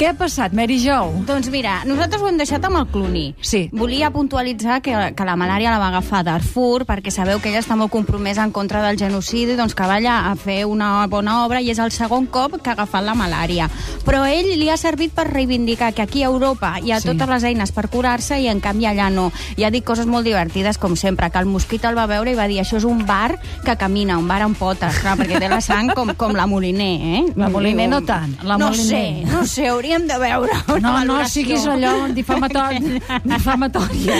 Què ha passat, Mary Jo? Doncs mira, nosaltres ho hem deixat amb el Cluny. Sí. Volia puntualitzar que, que la malària la va agafar Darfur, perquè sabeu que ella està molt compromesa en contra del genocidi, doncs que va allà a fer una bona obra i és el segon cop que ha agafat la malària. Però ell li ha servit per reivindicar que aquí a Europa hi ha Sí. totes les eines per curar-se i en canvi allà no. I ha dit coses molt divertides, com sempre, que el mosquit el va veure i va dir això és un bar que camina, un bar amb potes, clar, perquè té la sang com, com la Moliner, eh? La Moliner no tant, la no Moliner. sé, no sé, hauríem de veure una No, no siguis allò difamatori, difamatòria.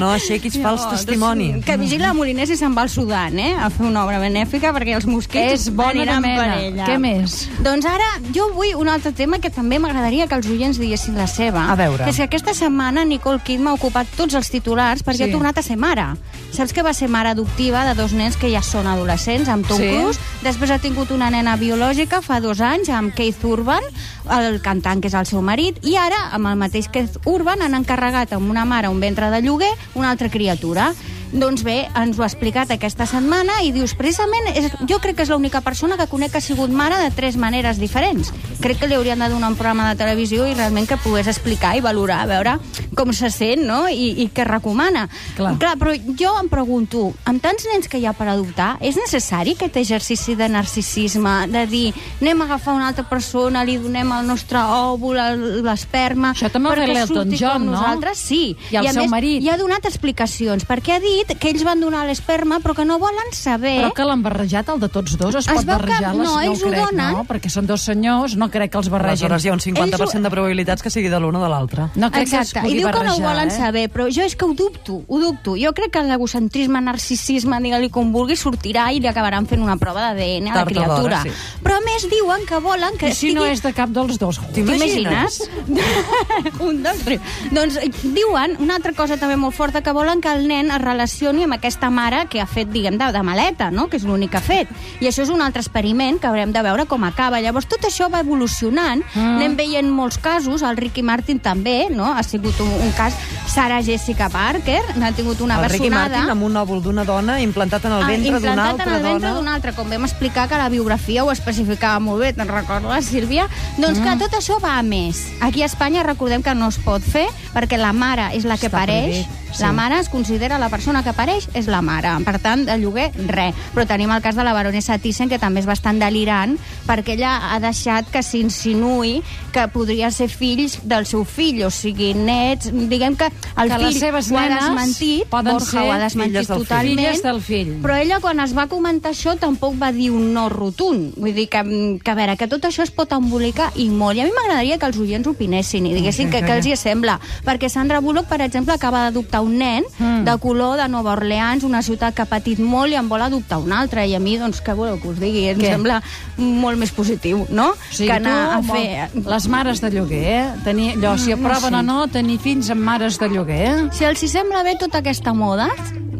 No aixequis fals No, testimoni. doncs, Que vigili la Moliner si se'n va al Sudan, eh? A fer una obra benèfica perquè els mosquits És bona aniran per ella. Què més? Doncs ara jo vull un altre tema que també m'agradaria que els oients diguessin la seva. A veure. Que és que aquesta setmana Nicole Kidman ha ocupat tots els titulars perquè Sí. ha tornat a ser mare. Saps que va ser mare adoptiva de dos nens que ja són adolescents, amb Tom Sí. Cruise. Després ha tingut una nena biològica fa dos anys amb Keith Urban, el cantant que és el seu marit, i ara, amb el mateix Keith Urban, han encarregat amb una mare un ventre de lloguer una altra criatura. Doncs bé, ens ho ha explicat aquesta setmana i dius, precisament, és, jo crec que és l'única persona que conec que ha sigut mare de tres maneres diferents. Crec que li haurien de donar un programa de televisió i realment que pogués explicar i valorar, a veure com se sent, no?, i, i què recomana. Clar. Clar, però jo em pregunto, amb tants nens que hi ha per adoptar, és necessari aquest exercici de narcisisme, de dir, anem a agafar una altra persona, li donem el nostre òvul, l'esperma... Això també ho l'Elton surti John, no? Nosaltres, sí. I el a seu més, marit. I ha donat explicacions, perquè ha dit que ells van donar l'esperma, però que no volen saber... Però que l'han barrejat, el de tots dos? Es, Es pot veu que barrejar? les- no, ells ho ho crec, donen. no? Perquè són dos senyors, no crec que els barregin. Aleshores hi ha un 50% Ells ho- de probabilitats que sigui de l'un o de l'altre. No crec que es Exacte, pugui i diu que no ho barrejar, volen eh? saber, però jo és que ho dubto, ho dubto. Jo crec que l'egocentrisme, narcisisme, digue-li com vulgui, sortirà i li acabaran fent una prova d'ADN a la d'hora, criatura. sí. Però a més diuen que volen que I si no estigui- és de cap dels dos? T'imagines? un, dos, tres. Doncs eh, diuen una altra cosa també molt forta, que volen que el nen es relacioni amb aquesta mare que ha fet, diguem, de, de maleta, no? que és l'únic que ha fet. I això és un altre experiment que haurem de veure com acaba. Llavors, tot això va evolucionant, mm. anem veient molts casos, el Ricky Martin també, no? ha sigut un, un cas, Sarah Jessica Parker, n'ha tingut una el Ricky bessonada. Martin amb un òvul d'una dona implantat en el Ah, ventre d'una implantat altra en el ventre dona. d'una altra, com vam explicar que la biografia ho especificava molt bé, te'n recordes, Sílvia? Doncs Mm. que tot això va a més. Aquí a Espanya recordem que no es pot fer perquè la mare és la que Està pareix, prohibit, la sí. mare es considera la persona que pareix és la mare. Per tant, de lloguer, res. Però tenim el cas de la baronessa Thyssen, que també és bastant delirant, perquè ella ha deixat que s'insinuï que podria ser fills del seu fill, o sigui, nets, diguem que el Que fill les seves ho ha desmentit, poden Borja ser ho ha desmentit totalment, Filles del fill. però ella, quan es va comentar això, tampoc va dir un no rotund. Vull dir que, que a veure, que tot això es pot embolicar i molt. I a mi m'agradaria que els oients opinessin i diguessin que, que els hi sembla. Perquè Sandra Bullock, per exemple, acaba d'adoptar un nen Mm. de color de Nova Orleans, una ciutat que ha patit molt i en vol adoptar un altre. I a mi, doncs, què voleu que us digui? Em Què? sembla molt més positiu, no? Sigui, que anar a tu, fer... les mares de lloguer, eh? Tenir, allò, si no aproven sé. o no, tenir fills amb mares de lloguer? Si els hi sembla bé tota aquesta moda,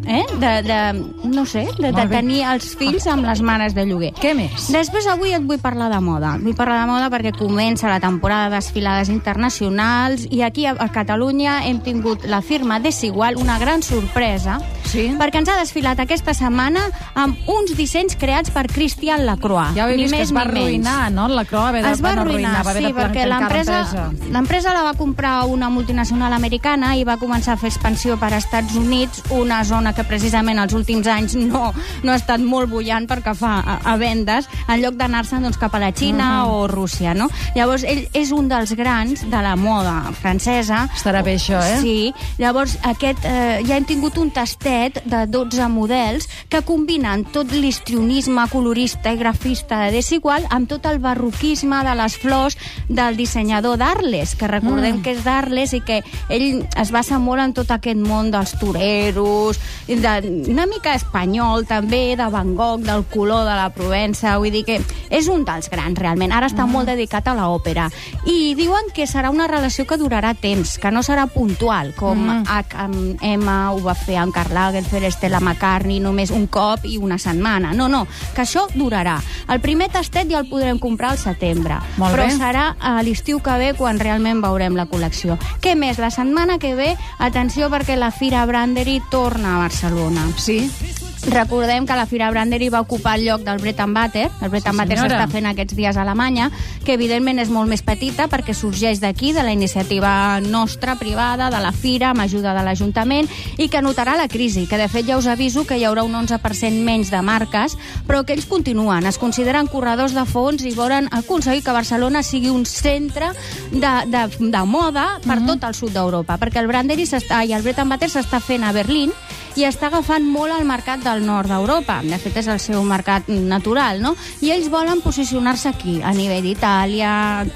eh? de, de, no sé, de, de tenir els fills amb les mares de lloguer. Què més? Després avui et vull parlar de moda. Vull parlar de moda perquè comença la temporada de desfilades internacionals i aquí a, a Catalunya hem tingut la firma Desigual, una gran sorpresa, Sí? perquè ens ha desfilat aquesta setmana amb uns dissenys creats per Christian Lacroix. Ja ho he ni vist que més es va arruïnar, no? La Croa va haver de, Es va arruïnar, va haver sí, perquè l'empresa l'empresa la va comprar una multinacional americana i va començar a fer expansió per Estats Units, una zona que precisament els últims anys no, no ha estat molt bullant perquè fa a, a vendes, en lloc d'anar-se'n doncs, cap a la Xina Mhm. o Rússia, no? Llavors, ell és un dels grans de la moda francesa. Estarà bé això, eh? Sí, llavors aquest, eh, ja hem tingut un tastet de 12 models que combinen tot l'histrionisme colorista i grafista de Desigual amb tot el barroquisme de les flors del dissenyador d'Arles, que recordem Mm. que és d'Arles i que ell es basa molt en tot aquest món dels toreros, de, una mica espanyol també, de Van Gogh, del color de la Provença, vull dir que és un dels grans realment. Ara està molt dedicat a l'òpera. I diuen que serà una relació que durarà temps, que no serà puntual, com Mm. H&M ho va fer amb Karl Lagerfeld, Stella McCartney, només un cop i una setmana. No, no, que això durarà. El primer tastet ja el podrem comprar al setembre, Molt però bé. serà a l'estiu que ve quan realment veurem la col·lecció. Què més? La setmana que ve, atenció perquè la Fira Brandery torna a Barcelona. Sí? Recordem que la Fira Branderi va ocupar el lloc del Bread and Butter. El Sí, and Butter senyora. s'està fent aquests dies a Alemanya, que evidentment és molt més petita perquè sorgeix d'aquí, de la iniciativa nostra, privada, de la Fira, amb ajuda de l'Ajuntament, i que notarà la crisi, que de fet ja us aviso que hi haurà un 11% menys de marques, però que ells continuen, es consideren corredors de fons i volen aconseguir que Barcelona sigui un centre de, de, de moda per tot el sud d'Europa, perquè el Branderi s'està i el Bread and Butter s'està fent a Berlín i està agafant molt el mercat del nord d'Europa. De fet, és el seu mercat natural, no? I ells volen posicionar-se aquí, a nivell d'Itàlia,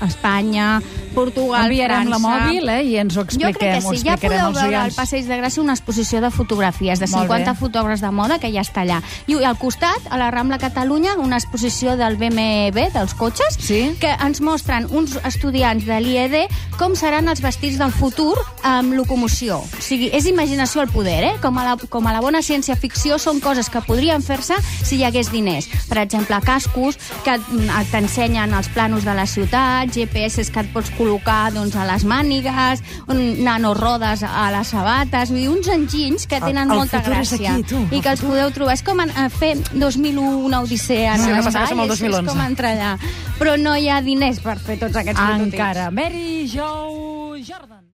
Espanya, Portugal, Enviarem la França... mòbil eh, i ens ho Jo crec expliquem. que sí. Ja podeu veure al. Passeig de Gràcia una exposició de fotografies de Molt 50 bé. fotògrafs de moda que ja està allà. I al costat, a la Rambla Catalunya, una exposició del BMW, dels cotxes, Sí. que ens mostren uns estudiants de l'IED com seran els vestits del futur amb locomoció. O sigui, és imaginació al poder, eh? Com a la, com a la bona ciència-ficció són coses que podrien fer-se si hi hagués diners. Per exemple, cascos que mm, t'ensenyen els planos de la ciutat, GPS que et pots col·locar doncs, a les mànigues, nanorodes a les sabates, vull dir, uns enginys que tenen el molta futur és gràcia. aquí, tu, el I que els podeu trobar. És com en, a fer 2001 una odissea en Sí, l'espai, al és- 2011. És com entrar allà. Però no hi ha diners per fer tots aquests prototipos. Encara. Mary Jo Jordan.